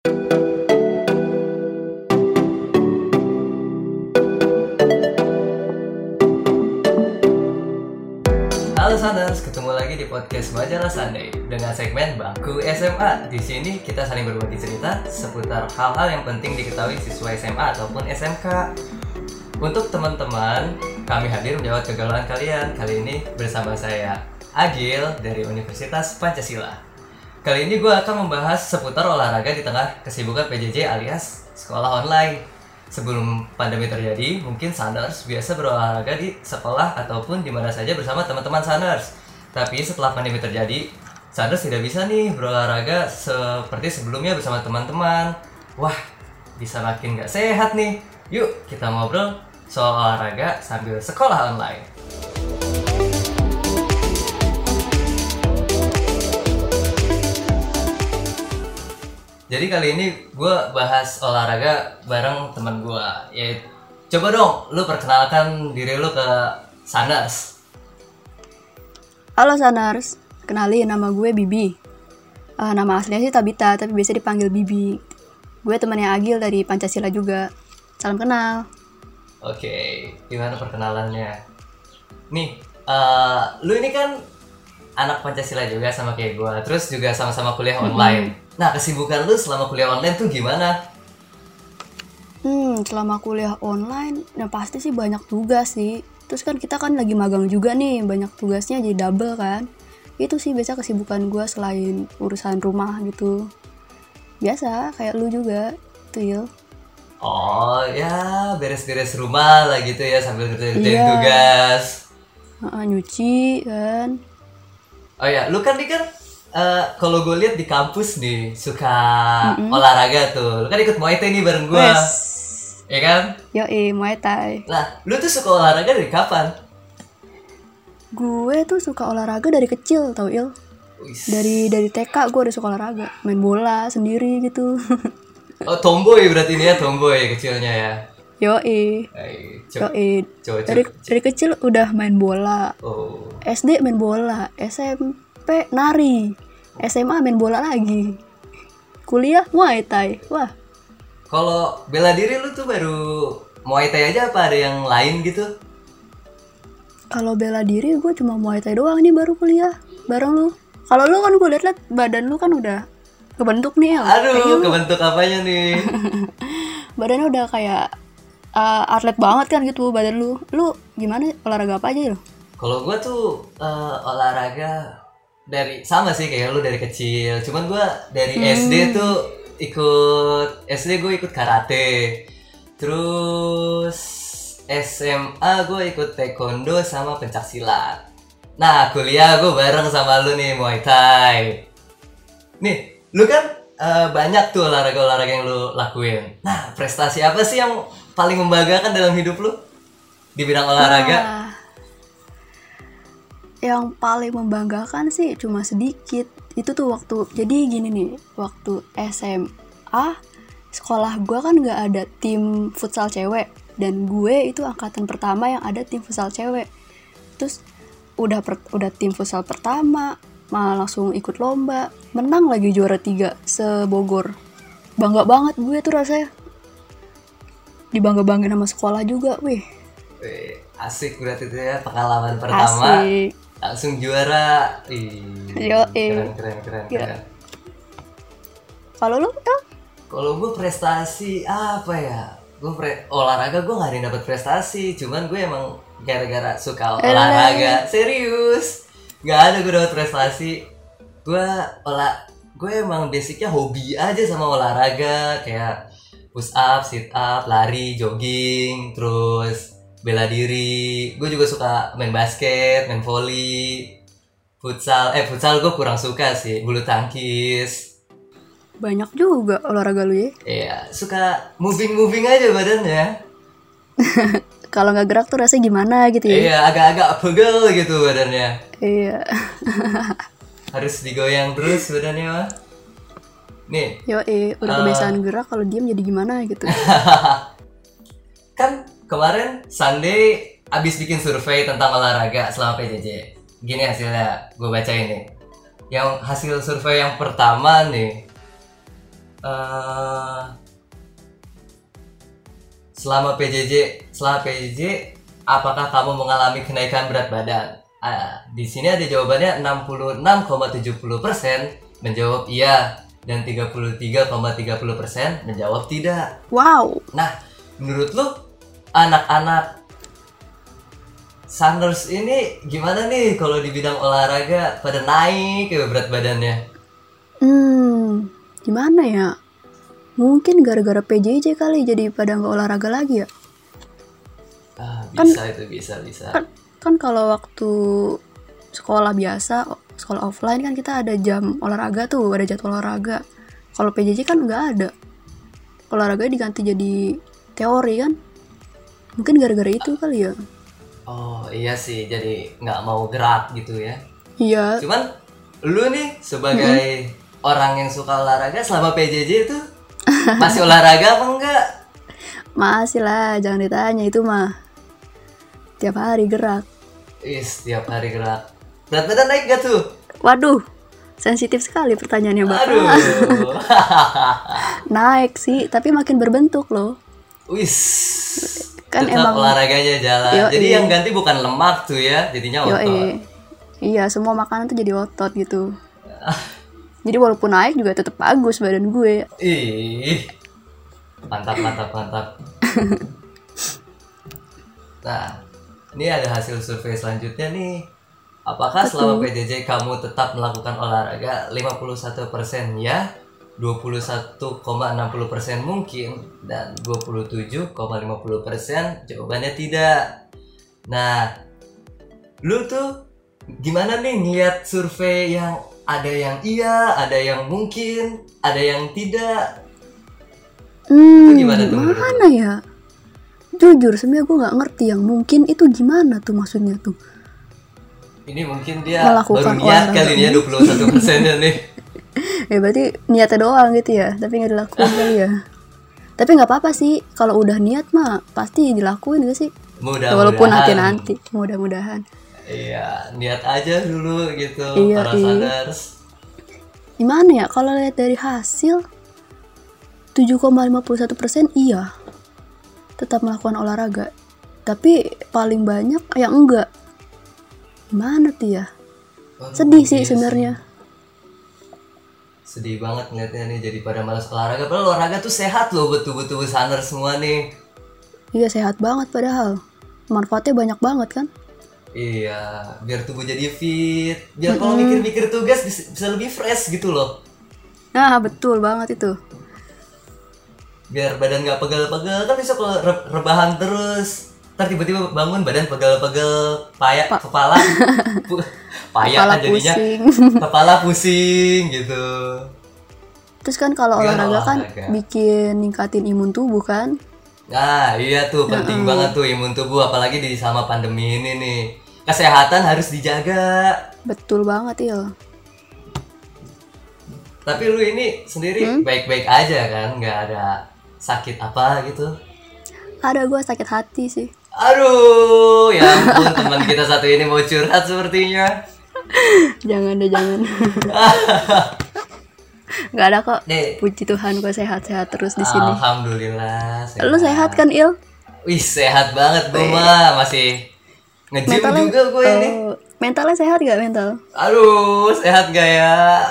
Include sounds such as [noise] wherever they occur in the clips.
Halo Sanders, ketemu lagi di podcast Majalah Sunday dengan segmen Bangku SMA. Di sini kita saling berbagi cerita seputar hal-hal yang penting diketahui siswa SMA ataupun SMK. Untuk teman-teman, kami hadir menjawab kegalauan kalian. Kali ini bersama saya Agil dari Universitas Pancasila. Kali ini gue akan membahas seputar olahraga di tengah kesibukan PJJ alias sekolah online. Sebelum pandemi terjadi, mungkin Sanders biasa berolahraga di sekolah ataupun di mana saja bersama teman-teman Sanders. Tapi setelah pandemi terjadi, Sanders tidak bisa nih berolahraga seperti sebelumnya bersama teman-teman. Wah, bisa makin gak sehat nih. Yuk, kita ngobrol soal olahraga sambil sekolah online. Jadi kali ini gue bahas olahraga bareng teman gue. Ya, coba dong, lu perkenalkan diri lu ke Sanders. Halo Sanars, kenalin nama gue Bibi. Eh, nama aslinya sih Tabita, tapi biasa dipanggil Bibi. Gue temannya Agil dari Pancasila juga. Salam kenal. Oke, gimana perkenalannya? Nih, eh, lu ini kan anak Pancasila juga sama kayak gue, terus juga sama-sama kuliah online. Nah, kesibukan lu selama kuliah online tuh gimana? Hmm, selama kuliah online, nah pasti sih banyak tugas sih. Terus kan kita kan lagi magang juga nih, banyak tugasnya jadi double kan. Itu sih biasa kesibukan gue selain urusan rumah gitu. Biasa, kayak lu juga, tuh. Oh, ya beres-beres rumah lah gitu ya sambil ngerjain Iya. tugas. Heeh, nyuci kan. Oh ya, lu kan nih kan eh, kalau gue lihat di kampus nih suka olahraga tuh. Lu kan ikut Muay Thai nih bareng gue. Wes. Ya kan? Yoi, Muay Thai. Nah, lu tuh suka olahraga dari kapan? Gue tuh suka olahraga dari kecil tau Il. Dari dari TK gue udah suka olahraga, main bola sendiri gitu. [laughs] Oh, tomboy berarti ini ya, tomboy kecilnya ya. Yoi, co- yoi. Dari dari kecil udah main bola. Oh. SD main bola, SMP nari, SMA main bola lagi. Kuliah Muay Thai. Wah, Kalau bela diri lu tuh baru Muay Thai aja apa ada yang lain gitu? kalau bela diri gue cuma Muay Thai doang nih baru kuliah bareng lu. Kalau lu kan gue liat-liat badan lu kan udah kebentuk nih El. Aduh, kebentuk apanya nih? [laughs] Badannya udah kayak uh, atlet banget kan gitu badan lu. Lu gimana olahraga apa aja lo? Kalau gue tuh eh, olahraga dari sama sih kayak lu dari kecil. Cuman gue dari SD tuh ikut SD gue ikut karate. Terus SMA gue ikut taekwondo sama pencak silat. Nah kuliah gue bareng sama lu nih Muay Thai. Nih, lu kan eh, banyak tuh olahraga-olahraga yang lu lakuin. Nah, prestasi apa sih yang paling membanggakan dalam hidup lu di bidang olahraga? Wah. Yang paling membanggakan sih cuma sedikit. Itu tuh waktu jadi gini nih, waktu SMA sekolah gue kan nggak ada tim futsal cewek dan gue itu angkatan pertama yang ada tim futsal cewek. Terus udah per- udah tim futsal pertama, malah langsung ikut lomba, menang lagi juara tiga sebogor. Bangga banget gue tuh rasanya. Dibangga-banggain sama sekolah juga, wih. Wih, asik berarti itu ya pengalaman pertama Asik. langsung juara. Ih, Yoi. keren keren keren. Keren. Kalau lu, El? Kalau gue prestasi apa ya? Gue pre- olahraga gue nggak ada yang dapat prestasi, cuman gue emang gara-gara suka olahraga serius. Nggak ada gue dapat prestasi. Gue olah gue emang basicnya hobi aja sama olahraga kayak push up, sit up, lari, jogging, terus bela diri. Gue juga suka main basket, main volley, futsal. Eh futsal gue kurang suka sih, bulu tangkis. Banyak juga olahraga lu ya. Iya, suka moving-moving aja badannya. [laughs] Kalau nggak gerak tuh rasanya gimana gitu ya. Iya, agak-agak pegel gitu badannya. Iya. Harus digoyang terus badannya mah. Nih, Yo, eh, udah Eh. kebiasaan gerak kalau diem jadi gimana gitu. [laughs] kan kemarin Sunday abis bikin survei tentang olahraga selama PJJ. Gini hasilnya, gue baca ini. Yang hasil survei yang pertama nih, eh selama PJJ, selama PJJ, apakah kamu mengalami kenaikan berat badan? Ah, di sini ada jawabannya 66,70% menjawab iya dan 33,30% menjawab tidak. Wow. Nah, menurut lu anak-anak Sanders ini gimana nih kalau di bidang olahraga pada naik ke berat badannya? Hmm, gimana ya? Mungkin gara-gara PJJ kali jadi pada nggak olahraga lagi ya. Ah, Kan- bisa itu bisa bisa. Kan, kan kalau waktu sekolah biasa, sekolah offline kan kita ada jam olahraga tuh, ada jadwal olahraga. Kalau PJJ kan nggak ada. Olahraga diganti jadi teori kan. Mungkin gara-gara itu kali ya. Oh iya sih, jadi nggak mau gerak gitu ya. Iya, Cuman lu nih sebagai orang yang suka olahraga selama PJJ itu masih olahraga apa enggak? masih lah, jangan ditanya itu mah. Tiap hari gerak. Is tiap hari gerak. Berat badan naik gak tuh? Waduh, sensitif sekali pertanyaannya Bapak. Aduh. [laughs] Naik sih, tapi makin berbentuk loh. Wis. Kan Tetap emang- olahraganya jalan. Yoi. Jadi yang ganti bukan lemak tuh ya, jadinya Yo, otot. Iya, semua makanan tuh jadi otot gitu. [laughs] Jadi walaupun naik juga tetap bagus badan gue. Ih. Mantap, mantap, mantap. [laughs] nah, ini ada hasil survei selanjutnya nih. Apakah selama PJJ kamu tetap melakukan olahraga 51% ya, 21,60% mungkin dan 27,50% jawabannya tidak. Nah, lu tuh gimana nih ngeliat survei yang ada yang iya, ada yang mungkin, ada yang tidak. Hmm, Itu gimana tuh gimana ya? Jujur, sebenarnya gue nggak ngerti yang mungkin itu gimana tuh maksudnya tuh. Ini mungkin dia Melakukan baru niat kali ini ya 21 persennya nih. [laughs] Ya berarti niatnya doang gitu ya, tapi nggak dilakuin kali ya. Tapi nggak apa-apa sih, kalau udah niat mah pasti dilakuin gak sih? Mudah-mudahan. Walaupun nanti-nanti, mudah-mudahan. Iya, niat aja dulu gitu Iya, para iya. sadars. Gimana ya, kalau lihat dari hasil 7,51% iya tetap melakukan olahraga. Tapi paling banyak yang enggak. Gimana tuh ya? Waduh, Sedih sih iya sebenarnya. Sedih banget ngeliatnya nih jadi pada malas olahraga. Padahal olahraga tuh sehat loh buat tubuh-tubuh sadars semua nih. Iya sehat banget padahal. Manfaatnya banyak banget kan? Iya, biar tubuh jadi fit. Biar kalau mikir-mikir tugas bisa bisa lebih fresh gitu loh. Nah betul banget itu. biar badan nggak pegel-pegel kan bisa kalau re- rebahan terus ntar tiba-tiba bangun badan pegel-pegel payah kepala. [laughs] Pu- payah Kepala kan jadinya. pusing. [laughs] kepala pusing gitu. Terus kan kalau olahraga kan bikin ningkatin imun tubuh kan? nah iya tuh penting banget tuh imun tubuh apalagi di sama pandemi ini nih. Kesehatan harus dijaga. Betul banget ya. tapi lu ini sendiri baik-baik aja kan? Nggak ada sakit apa gitu? Ada gue sakit hati sih. Aduh ya ampun teman kita satu ini mau curhat sepertinya Jangan deh jangan. [laughs] Gak ada kok. nih Puji Tuhan gue sehat-sehat terus di sini. Alhamdulillah. Lu sehat kan Il? Wih sehat banget gue mah masih nge-gym juga gue ini. Oh, mentalnya sehat gak mental? Aduh sehat gak ya?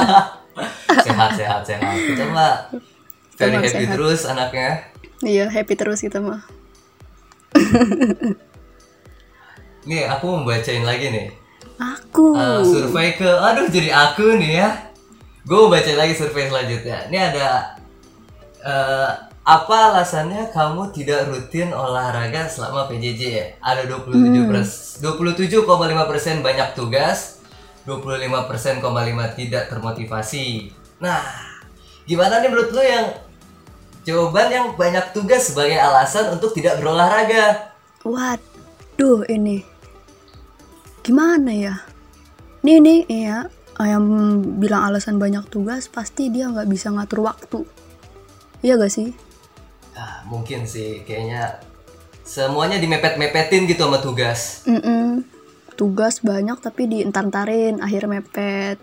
[laughs] sehat sehat sehat. Kita mah very happy sehat. terus anaknya. Iya happy terus kita mah. Nih aku mau bacain lagi nih. Aku. Eh, survei ke, aduh jadi aku nih ya. Gue mau bacain lagi survei selanjutnya. Ini ada eh, apa alasannya kamu tidak rutin olahraga selama PJJ ya? Ada 27 pers 27,5 persen banyak tugas, 25,5 tidak termotivasi. Nah, gimana nih menurut lu yang jawaban yang banyak tugas sebagai alasan untuk tidak berolahraga? Waduh ini. Gimana ya? Nih nih ya. Yang bilang alasan banyak tugas pasti dia nggak bisa ngatur waktu. Iya gak sih? Ah, mungkin sih kayaknya semuanya dimepet-mepetin gitu sama tugas. Mm-mm. Tugas banyak tapi dientar-tarin, akhir mepet.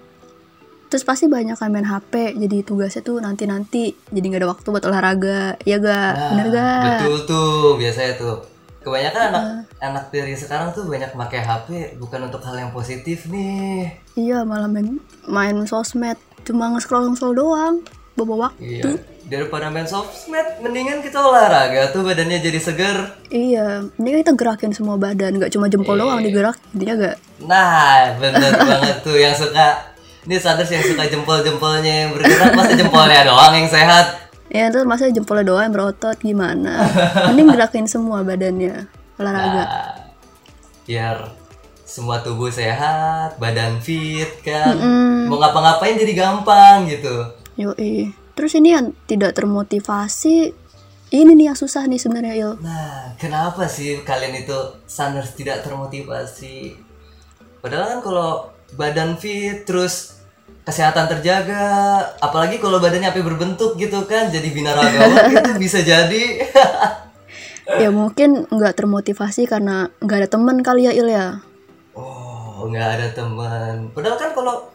Terus pasti banyak kan main HP jadi tugasnya tuh nanti nanti jadi nggak ada waktu buat olahraga ya gak Nah, bener gak Betul tuh, biasanya tuh. Kebanyakan anak anak dari sekarang tuh banyak pakai HP bukan untuk hal yang positif nih. iya malah main main sosmed cuma nge-scroll scroll doang bawa waktu Iya. Daripada main sosmed, mendingan kita olahraga tuh badannya jadi seger. iya ini kita gerakin semua badan nggak cuma jempol doang digerak intinya gak Nah, bener [laughs] banget tuh yang suka ini sadar yang suka jempol-jempolnya yang bergerak masa jempolnya doang yang sehat. ya terus masa jempolnya doang yang berotot gimana mending gerakin semua badannya olahraga Nah, biar semua tubuh sehat, badan fit kan. Mau ngapa-ngapain jadi gampang gitu. Yoi. Terus ini yang tidak termotivasi, ini nih yang susah nih sebenarnya Il. Nah, kenapa sih kalian itu Sanders tidak termotivasi? Padahal kan kalau badan fit terus kesehatan terjaga, apalagi kalau badannya sampai berbentuk gitu kan, jadi binaragawan [laughs] itu bisa jadi. [laughs] Ya mungkin nggak termotivasi karena nggak ada temen kali ya Il ya. oh, nggak ada teman. Padahal kan kalau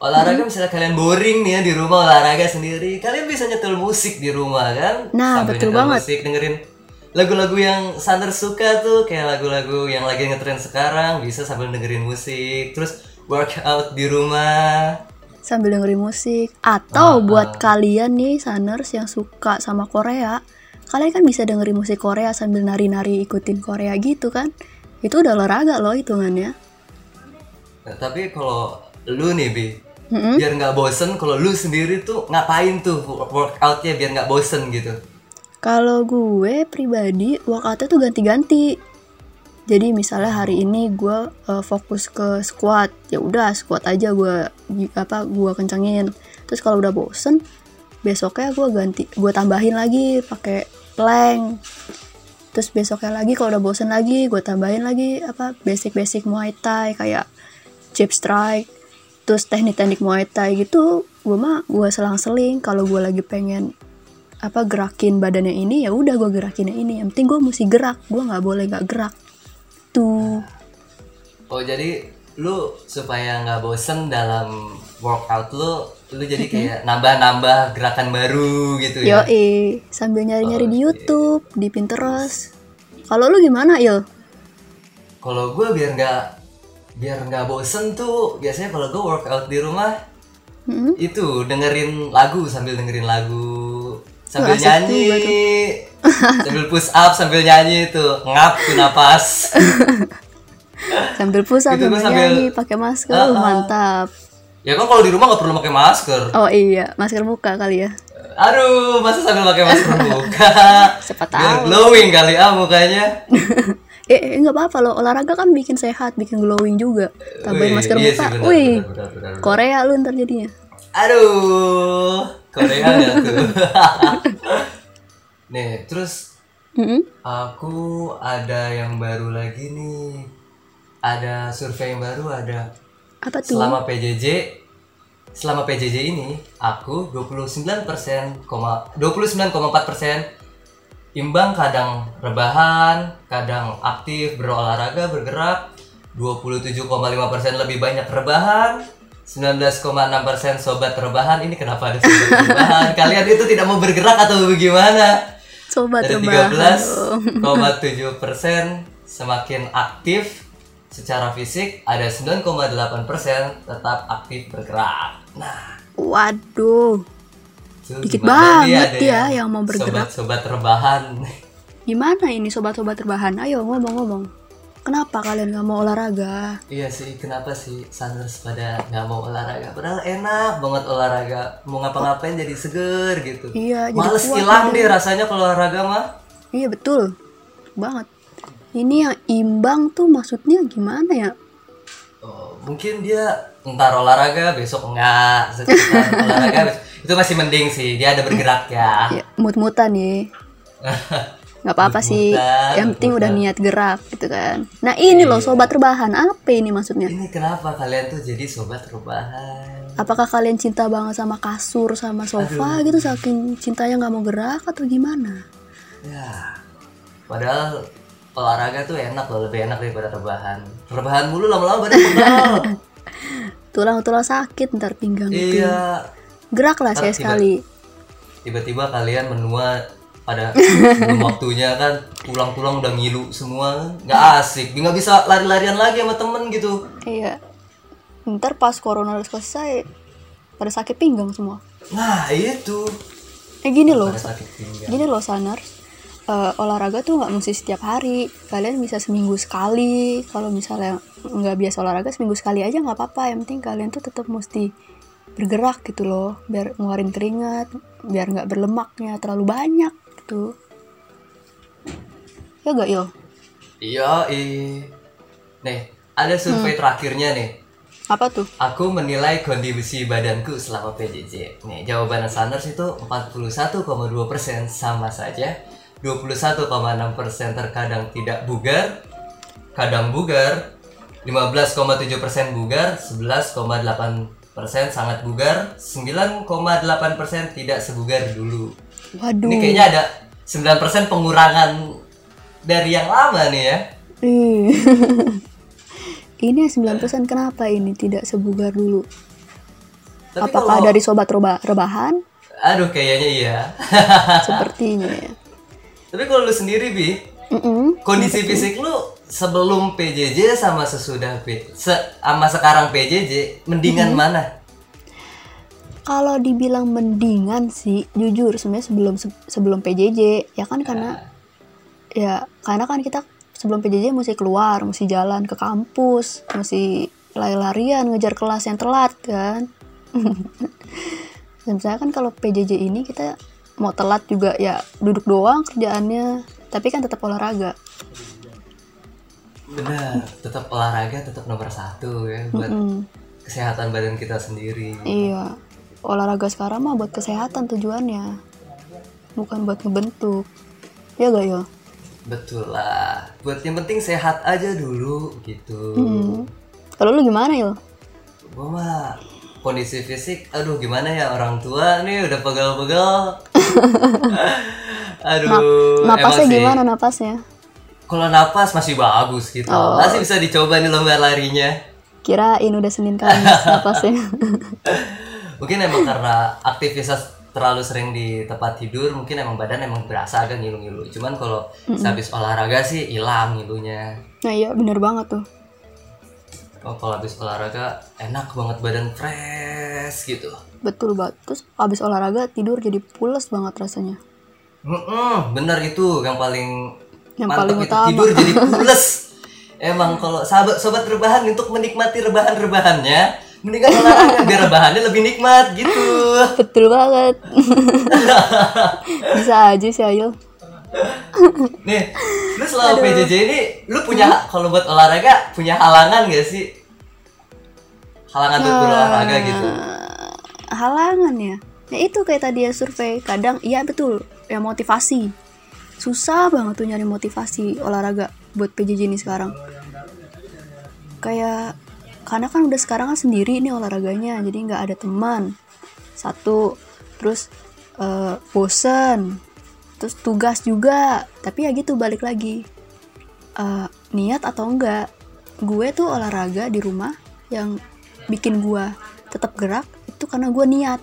olahraga misalnya kalian boring nih ya di rumah olahraga sendiri, kalian bisa nyetel musik di rumah kan? Nah, Sambil betul banget. Musik dengerin lagu-lagu yang Sanders suka tuh kayak lagu-lagu yang lagi ngetren sekarang bisa sambil dengerin musik terus workout di rumah Sambil dengerin musik. Atau buat kalian nih Saners yang suka sama Korea, kalian kan bisa dengerin musik Korea sambil nari-nari ikutin Korea gitu kan. Itu udah olahraga loh hitungannya. Nah, tapi kalau lu nih bi Mm-mm. biar nggak bosen kalau lu sendiri tuh ngapain tuh workoutnya biar nggak bosen gitu Kalau gue pribadi workoutnya tuh ganti-ganti. Jadi misalnya hari ini gue uh, fokus ke squat, ya udah squat aja gue apa gue kencengin. Terus kalau udah bosen, besoknya gue ganti, gue tambahin lagi pakai plank. Terus besoknya lagi kalau udah bosen lagi, gue tambahin lagi apa basic-basic Muay Thai kayak chip strike, terus teknik-teknik Muay Thai gitu. Gue mah gue selang-seling kalau gue lagi pengen apa gerakin badannya ini ya udah gue gerakin yang ini. Yang penting gue mesti gerak gue nggak boleh nggak gerak. Tuh. Oh jadi lu supaya nggak bosen dalam workout lu lu jadi kayak nambah-nambah gerakan baru gitu ya? Yo sambil nyari-nyari di YouTube di Pinterest. Kalau lu gimana Il? Kalau gue biar nggak biar nggak bosen tuh biasanya kalau gue workout di rumah Mm-mm. itu dengerin lagu sambil dengerin lagu sambil nyanyi. [laughs] sambil push up sambil nyanyi itu ngap tuh napas. [laughs] Sambil push up Gitu, sambil sambil- nyanyi pakai masker. Ah, ah. mantap. Ya kan kalau di rumah nggak perlu pakai masker. Oh iya. Masker muka kali ya. Aduh masa sambil pakai masker [laughs] muka siapa biar tahu. glowing kali ah mukanya. Eh eh, nggak apa-apa loh. Olahraga kan bikin sehat bikin glowing juga. Tambahin masker iya muka sih, benar, wih benar, benar. Korea lu ntar jadinya. Aduh Korea nggak tuh [laughs] nih terus Mm-mm. Aku ada yang baru lagi nih. Ada survei yang baru ada. apa tuh Selama PJJ selama PJJ ini aku 29%, 29,4% imbang kadang rebahan, kadang aktif berolahraga, bergerak. 27,5% lebih banyak rebahan. 19,6% sobat rebahan ini kenapa ada sobat rebahan? [laughs] Kalian itu tidak mau bergerak atau bagaimana? sobat dari rebahan 13,7 persen semakin aktif secara fisik ada 9,8 persen tetap aktif bergerak nah waduh Dikit banget ya yang mau bergerak. sobat-sobat rebahan Gimana ini sobat-sobat terbahan? Ayo ngomong-ngomong. Kenapa kalian nggak mau olahraga? iya sih kenapa sih Sanders pada nggak mau olahraga padahal enak banget olahraga mau ngapa-ngapain jadi seger gitu Iya, males hilang badan. deh rasanya kalau olahraga mah Iya betul, banget. Ini yang imbang tuh maksudnya gimana ya? Oh, mungkin dia ntar olahraga besok enggak sekitar [laughs] olahraga besok. itu masih mending sih dia ada bergerak ya Ya mut-mutan ya. [laughs] Nggak apa-apa sih. Yang penting udah niat gerak gitu kan. Nah ini loh Iya. sobat rebahan. Apa ini maksudnya? ini kenapa kalian tuh jadi sobat rebahan Apakah kalian cinta banget sama kasur sama sofa gitu saking cintanya nggak mau gerak atau gimana? ya padahal olahraga tuh enak loh lebih enak daripada rebahan rebahan mulu lama-lama badan pegal [laughs] tulang-tulang sakit ntar pinggang iya gerak lah saya sekali tiba-tiba kalian menua pada sebelum [laughs] waktunya kan tulang-tulang udah ngilu semua nggak asik nggak bisa lari-larian lagi sama temen gitu. Iya. Ntar pas corona udah selesai pada sakit pinggang semua. Nah itu. Eh gini loh. Pada sakit pinggang. Gini loh saners Eh, olahraga tuh nggak mesti setiap hari. Kalian bisa seminggu sekali. Kalau misalnya nggak biasa olahraga seminggu sekali aja nggak apa-apa. Yang penting kalian tuh tetap mesti bergerak gitu loh. Biar ngeluarin keringat biar nggak berlemaknya terlalu banyak gitu. Ya gak il? Iya ih nih ada survei terakhirnya nih. Apa tuh? Aku menilai kondisi badanku selama PJJ. Nih, jawaban Sanders itu 41,2% sama saja. 21,6% terkadang tidak bugar, kadang bugar, 15,7% bugar, 11,8% sangat bugar, 9,8% tidak sebugar dulu. waduh. Ini kayaknya ada 9% pengurangan dari yang lama nih ya. Ih. [laughs] ini 9% kenapa ini tidak sebugar dulu Tapi apakah kalau- dari sobat reba- rebahan Aduh, kayaknya iya. [laughs] sepertinya ya Tapi kalau lu sendiri, Bi, Mm-mm. kondisi fisik lu sebelum PJJ sama sesudah P se- sama sekarang PJJ mendingan mana? Kalau dibilang mendingan sih, jujur sebenarnya sebelum se- sebelum PJJ ya kan karena ya karena kan kita sebelum PJJ mesti keluar, mesti jalan ke kampus, mesti lari-larian ngejar kelas yang telat kan. [laughs] Dan saya kan kalau PJJ ini kita mau telat juga ya duduk doang kerjaannya, tapi kan tetap olahraga. Benar, tetap olahraga tetap nomor satu ya buat Mm, kesehatan badan kita sendiri. iya, olahraga sekarang mah buat kesehatan tujuannya, bukan buat ngebentuk. Ya gak ya? Betul lah. Buat yang penting sehat aja dulu gitu. Hmm. Kalau lu gimana ya? Gua mah kondisi fisik, aduh gimana ya orang tua nih udah pegal-pegal. [laughs] aduh, Napasnya emang sih. gimana napasnya? Kalau napas masih bagus gitu. Oh. Masih bisa dicoba nih lomba larinya. Kirain udah Senin Kamis napasnya. [laughs] Mungkin emang karena aktivitas terlalu sering di tempat tidur, mungkin emang badan emang berasa agak ngilu-ngilu. Cuman kalau habis olahraga sih hilang ngilunya. nah iya bener banget tuh. Oh, kalau habis olahraga enak banget badan fresh gitu. Betul banget. Terus abis olahraga tidur jadi pules banget rasanya. Mm-mm, bener itu yang paling Yang mantep paling itu utama. tidur jadi [laughs] pules. Emang kalau sahabat sobat rebahan untuk menikmati rebahan-rebahannya, mendingan olahraga biar rebahannya lebih nikmat gitu. [laughs] Betul banget. [laughs] Bisa aja sih Ayul. Nih, lu selama PJJ ini lu punya kalau buat olahraga punya halangan gak sih? Halangan buat berolahraga gitu. Eh, halangan ya. Ya itu kayak tadi ya survei. Kadang iya betul. Ya motivasi. Susah banget tuh nyari motivasi olahraga buat PJJ ini sekarang. Kayak karena kan udah sekarang kan sendiri nih olahraganya, jadi nggak ada teman. Satu, terus eh, bosen, terus tugas juga. Tapi ya gitu balik lagi. Eh, niat atau enggak? Gue tuh olahraga di rumah yang bikin gue tetap gerak itu karena gue niat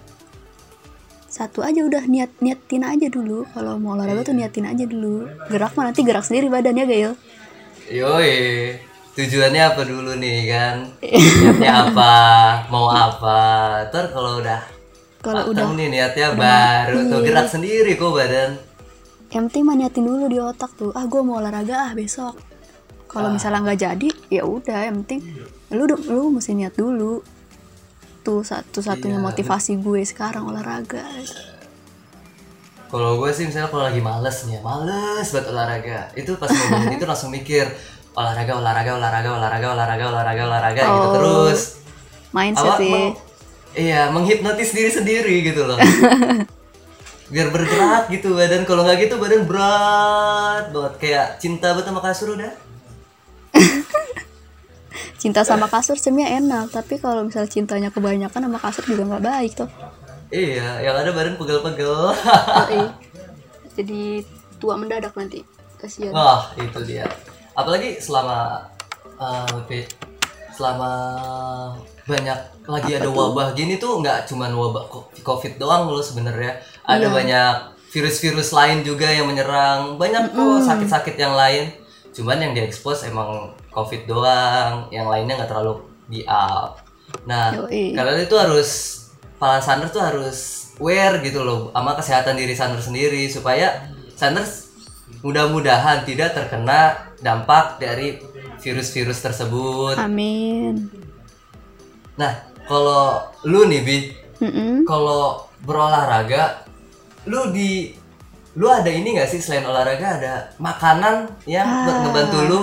satu aja udah niat niatin aja dulu kalau mau olahraga tuh niatin aja dulu gerak mah nanti gerak sendiri badannya Gail Yoi, tujuannya apa dulu nih kan? Niatnya apa? Mau apa? Ntar kalau udah kalau udah nih niatnya baru tuh gerak sendiri kok badan. yang penting mah niatin dulu di otak tuh ah gue mau olahraga ah besok kalau misalnya nggak jadi ya udah yang penting lu lu mesti niat dulu tuh satu satunya motivasi gue sekarang olahraga Kalau gue sih misalnya kalau lagi males nih, ya, males buat olahraga. Itu pas ngomong itu langsung mikir olahraga, olahraga, olahraga, olahraga, olahraga, olahraga, olahraga gitu Oh. terus. mindset Apa, sih meng- iya, menghipnotis diri sendiri gitu loh. [laughs] Biar bergerak gitu badan. Kalau nggak gitu badan berat banget kayak cinta banget sama kasur udah. [laughs] cinta sama kasur sebenarnya enak tapi kalau misalnya cintanya kebanyakan sama kasur juga nggak baik tuh Iya, yang ada badan pegel-pegel. [laughs] Jadi tua mendadak nanti kasihan Wah, itu dia. Apalagi selama P- selama banyak lagi Apa ada tuh? wabah gini tuh nggak cuman wabah covid doang loh sebenarnya ada Iya. banyak virus-virus lain juga yang menyerang banyak kok sakit-sakit yang lain cuman yang diekspos emang covid doang yang lainnya nggak terlalu di up nah Yoi. kalian itu harus para Sanders tuh harus aware gitu loh sama kesehatan diri Sanders sendiri supaya Sanders mudah-mudahan tidak terkena dampak dari virus-virus tersebut. Amin. Nah, kalau lu nih Bi, kalau berolahraga, lu di lu ada ini gak sih selain olahraga ada makanan yang buat Ah. ngebantu lu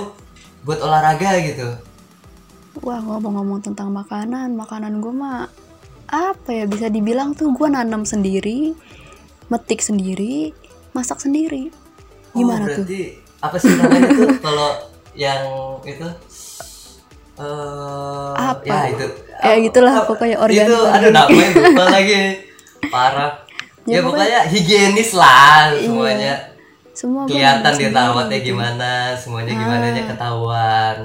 buat olahraga gitu? Wah ngomong-ngomong tentang makanan, makanan gue mah apa ya bisa dibilang tuh gue nanam sendiri, metik sendiri, masak sendiri. Gimana oh, tuh? berarti apa sih namanya tuh [laughs] kalau yang itu eh Apa? ya itu Ya, gitulah, Apa- pokoknya organik itu lagi. aduh namanya lupa [laughs] lagi parah ya, Ya, pokoknya higienis lah Iya. semuanya Semua gua kelihatan nanam di sendiri rawatnya gitu. gimana semuanya gimana nya Ah. ketahuan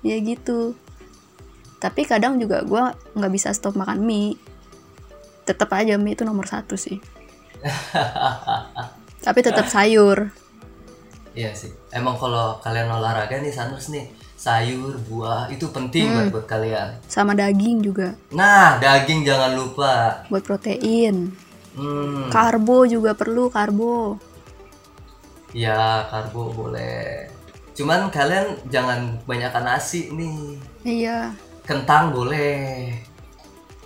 Ya gitu. Tapi kadang juga gue nggak bisa stop makan mie. Tetap aja mie itu nomor satu sih. [laughs] Tapi tetap sayur. Iya sih emang kalau kalian olahraga nih Sanders nih sayur buah itu penting Hmm. buat buat kalian Sama daging juga. nah daging jangan lupa Buat protein. hmm. Karbo juga perlu karbo. Ya karbo boleh. Cuman kalian jangan banyakkan nasi nih. Iya. Kentang boleh.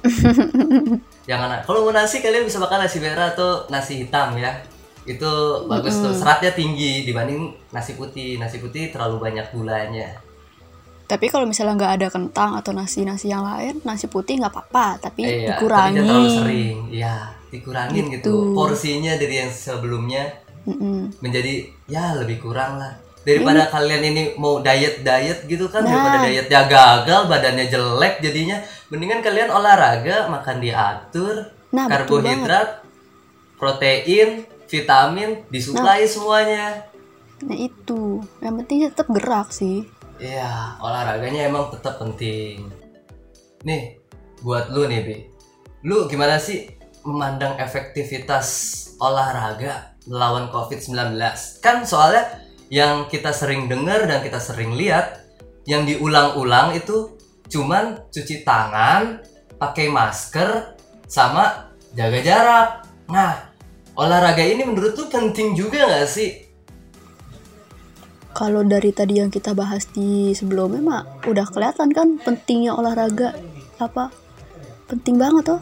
[laughs] jangan. Kalau mau nasi kalian bisa makan nasi merah atau nasi hitam ya. Itu bagus tuh. Seratnya tinggi dibanding nasi putih. Nasi putih terlalu banyak gulanya. Tapi kalau misalnya nggak ada kentang atau nasi-nasi yang lain, nasi putih nggak apa-apa, tapi Eh, iya, dikurangi. tapi terlalu sering. Iya, dikurangin gitu. Gitu. Porsinya dari yang sebelumnya Mm-mm. menjadi ya lebih kurang lah daripada kalian ini mau diet diet gitu kan Nah. daripada dietnya gagal badannya jelek jadinya mendingan kalian olahraga makan diatur Nah, karbohidrat protein vitamin disuplai semuanya. Nah itu, yang penting tetap gerak sih. Iya olahraganya emang tetap penting. Nih buat lu nih bi. Lu gimana sih memandang efektivitas olahraga melawan COVID-19 kan soalnya yang kita sering dengar dan kita sering lihat yang diulang-ulang itu cuman cuci tangan pakai masker sama jaga jarak. Nah olahraga ini menurut lu penting juga nggak sih Kalau dari tadi yang kita bahas di sebelumnya mah udah kelihatan kan pentingnya olahraga apa? Penting banget tuh.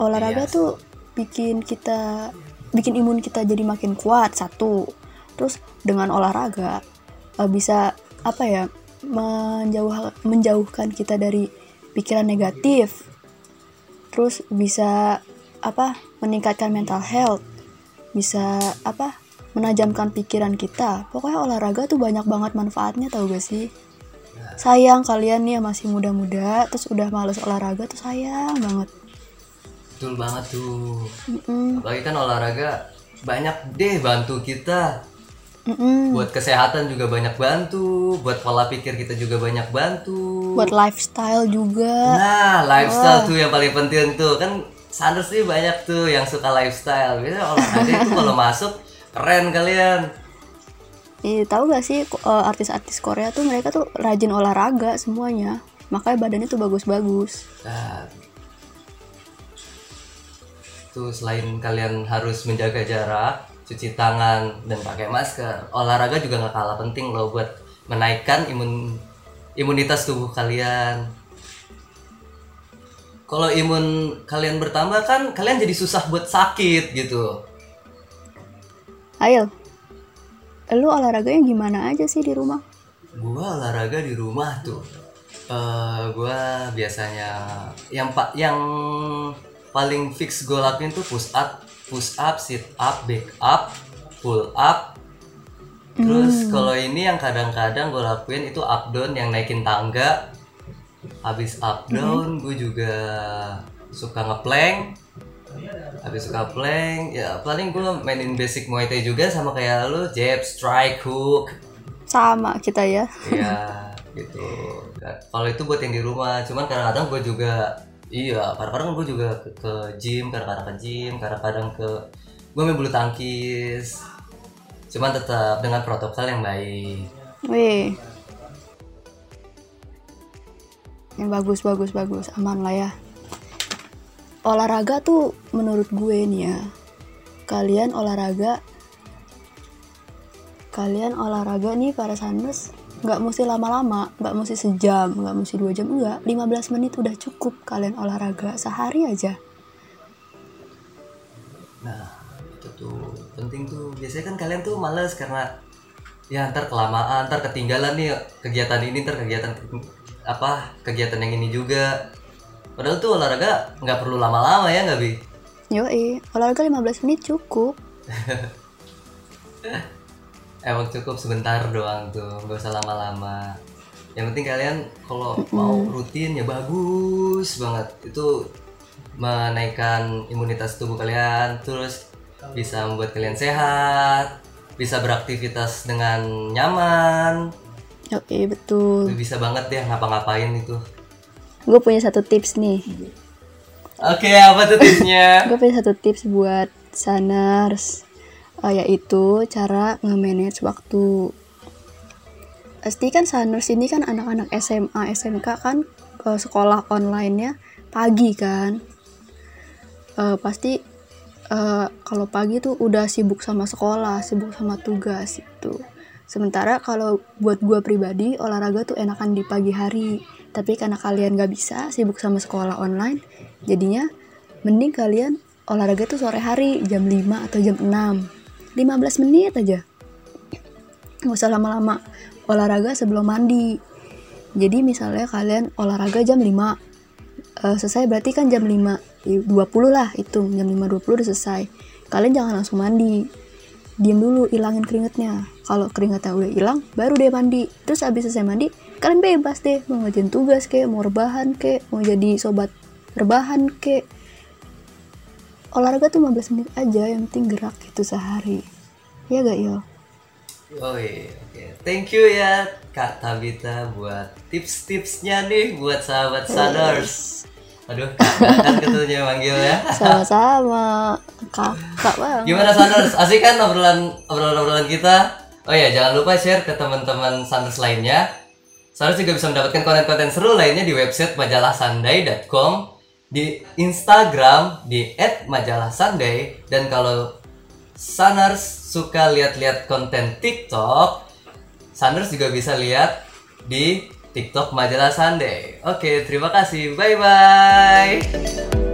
Olahraga Iya. tuh bikin kita bikin imun kita jadi makin kuat satu. Terus dengan olahraga eh, bisa apa ya? menjauh menjauhkan kita dari pikiran negatif. Terus bisa apa? meningkatkan mental health. Bisa apa? menajamkan pikiran kita. Pokoknya olahraga tuh banyak banget manfaatnya tau gak sih? Sayang kalian nih yang masih muda-muda terus udah males olahraga tuh sayang banget. betul banget tuh Mm-mm, apalagi kan olahraga banyak deh bantu kita mm-mm. buat kesehatan juga banyak bantu buat pola pikir kita juga banyak bantu Buat lifestyle juga. nah lifestyle tuh yang paling penting tuh kan Sanders nih banyak tuh yang suka lifestyle biasanya olahraga itu kalau masuk keren kalian Ih, tahu gak sih eh, artis-artis Korea tuh mereka tuh rajin olahraga semuanya. Makanya badannya tuh bagus-bagus. Nah, tuh selain kalian harus menjaga jarak, cuci tangan dan pakai masker, olahraga juga nggak kalah penting loh buat menaikkan imun imunitas tubuh kalian. Kalau imun kalian bertambah kan kalian jadi susah buat sakit gitu. Ayo. Lu olahraganya gimana aja sih di rumah? Gua olahraga di rumah tuh. eh gua biasanya yang pak yang paling fix gue lakuin tuh push up, push up, sit up, back up, pull up. Terus kalau ini yang kadang-kadang gue lakuin itu up down yang naikin tangga. Habis up down gue juga suka ngeplank. Habis suka plank, ya paling gue mainin basic Muay Thai juga sama kayak lu, jab, strike, hook, Sama kita ya. ya [laughs] gitu kalau itu buat yang di rumah cuman kadang-kadang gue juga iya kadang-kadang gue juga ke, ke gym kadang-kadang ke gym kadang-kadang ke gue main bulu tangkis cuman tetap dengan protokol yang baik Wih. Yang bagus bagus bagus aman lah ya. Olahraga tuh menurut gue nih ya. Kalian olahraga kalian olahraga nih para saners nggak mesti lama-lama, nggak mesti sejam, nggak mesti dua jam, enggak. 15 menit udah cukup kalian olahraga sehari aja. nah itu tuh penting tuh biasanya kan kalian tuh males karena ya ntar kelamaan ntar ketinggalan nih kegiatan ini ntar kegiatan apa kegiatan yang ini juga. Padahal tuh olahraga nggak perlu lama-lama ya nggak bi? Yoi, olahraga 15 menit cukup. [laughs] emang cukup sebentar doang tuh nggak usah lama-lama. Yang penting kalian kalau mau rutin ya bagus banget. Itu menaikkan imunitas tubuh kalian terus bisa membuat kalian sehat bisa beraktivitas dengan nyaman Yoi, betul. bisa banget deh ngapa-ngapain itu. Gue punya satu tips nih. oke apa tuh tipsnya? [laughs] Gue punya satu tips buat saners eh, yaitu cara nge-manage waktu. Pasti kan saners ini kan anak-anak SMA SMK kan eh, sekolah online-nya pagi kan. Eh, pasti eh, kalau pagi tuh udah sibuk sama sekolah sibuk sama tugas itu sementara kalau buat gue pribadi olahraga tuh enakan di pagi hari. Tapi karena kalian gak bisa sibuk sama sekolah online jadinya mending kalian olahraga tuh sore hari jam 5 atau jam 6 15 menit aja. Nggak usah lama-lama. Olahraga sebelum mandi. Jadi misalnya kalian olahraga jam 5 eh, selesai berarti kan jam 5 20 lah hitung. Jam 5.20 udah selesai. Kalian jangan langsung mandi. Diam dulu ilangin keringetnya kalau keringetnya udah hilang baru deh mandi terus habis selesai mandi kalian bebas deh mau ngerjain tugas kek mau rebahan kek mau jadi sobat rebahan kek olahraga tuh 15 menit aja yang penting gerak gitu sehari ya gak yo Oh iya, oke. Thank you ya Kak Tabita buat tips-tipsnya nih buat sahabat Sadars. Aduh, kan ketuanya manggil ya. sama-sama kakak bang Gimana Sanders? Asik kan obrolan obrolan-obrolan kita? Oh ya, jangan lupa share ke teman-teman Sanders lainnya. Sanders juga bisa mendapatkan konten-konten seru lainnya di website majalahsunday.com, di Instagram di @majalahsunday dan kalau Sanders suka lihat-lihat konten TikTok, Sanders juga bisa lihat di TikTok Majalah Sunday. Oke, terima kasih. Bye bye.